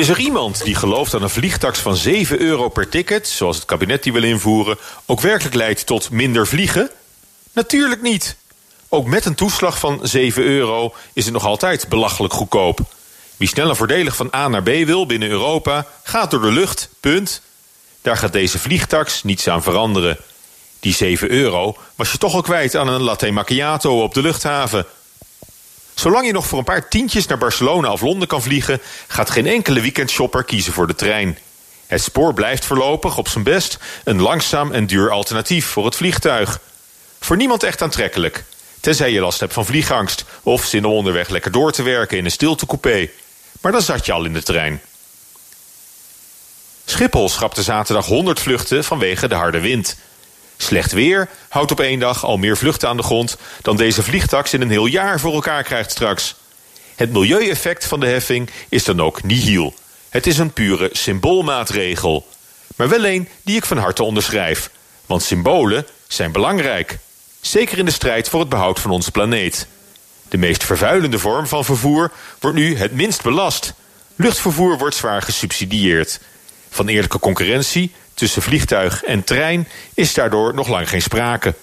Is er iemand die gelooft dat een vliegtax van 7 euro per ticket, zoals het kabinet die wil invoeren, ook werkelijk leidt tot minder vliegen? Natuurlijk niet. Ook met een toeslag van 7 euro is het nog altijd belachelijk goedkoop. Wie sneller voordelig van A naar B wil binnen Europa, gaat door de lucht, punt. Daar gaat deze vliegtax niets aan veranderen. Die 7 euro was je toch al kwijt aan een latte macchiato op de luchthaven. Zolang je nog voor een paar tientjes naar Barcelona of Londen kan vliegen, gaat geen enkele weekendshopper kiezen voor de trein. Het spoor blijft voorlopig op zijn best een langzaam en duur alternatief voor het vliegtuig. Voor niemand echt aantrekkelijk, tenzij je last hebt van vliegangst of zin om onderweg lekker door te werken in een stiltecoupé. Maar dan zat je al in de trein. Schiphol schrapte zaterdag 100 vluchten vanwege de harde wind. Slecht weer houdt op één dag al meer vluchten aan de grond dan deze vliegtax in een heel jaar voor elkaar krijgt straks. Het milieueffect van de heffing is dan ook nihil. Het is een pure symboolmaatregel. Maar wel een die ik van harte onderschrijf. Want symbolen zijn belangrijk. Zeker in de strijd voor het behoud van onze planeet. De meest vervuilende vorm van vervoer wordt nu het minst belast. Luchtvervoer wordt zwaar gesubsidieerd. Van eerlijke concurrentie tussen vliegtuig en trein is daardoor nog lang geen sprake.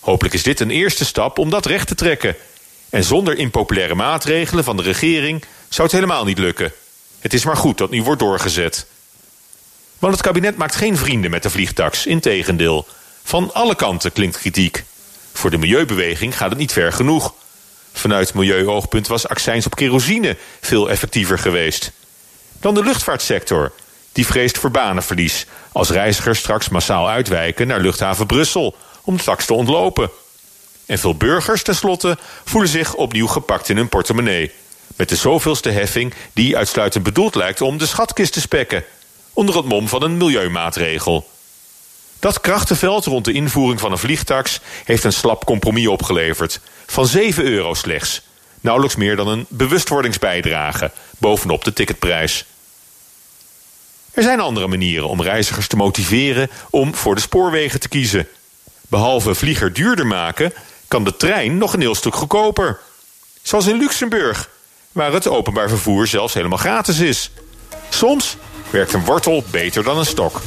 Hopelijk is dit een eerste stap om dat recht te trekken. En zonder impopulaire maatregelen van de regering zou het helemaal niet lukken. Het is maar goed dat nu wordt doorgezet. Want het kabinet maakt geen vrienden met de vliegtax, integendeel. Van alle kanten klinkt kritiek. Voor de milieubeweging gaat het niet ver genoeg. Vanuit milieuoogpunt was accijns op kerosine veel effectiever geweest. Dan de luchtvaartsector, die vreest voor banenverlies als reizigers straks massaal uitwijken naar luchthaven Brussel om de tax te ontlopen. En veel burgers tenslotte voelen zich opnieuw gepakt in hun portemonnee. Met de zoveelste heffing die uitsluitend bedoeld lijkt om de schatkist te spekken. Onder het mom van een milieumaatregel. Dat krachtenveld rond de invoering van een vliegtax heeft een slap compromis opgeleverd. Van 7 euro slechts. Nauwelijks meer dan een bewustwordingsbijdrage bovenop de ticketprijs. Er zijn andere manieren om reizigers te motiveren om voor de spoorwegen te kiezen. Behalve vlieger duurder maken, kan de trein nog een heel stuk goedkoper. Zoals in Luxemburg, waar het openbaar vervoer zelfs helemaal gratis is. Soms werkt een wortel beter dan een stok.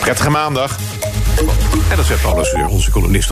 Prettige maandag. En dat zegt alles weer onze columnist.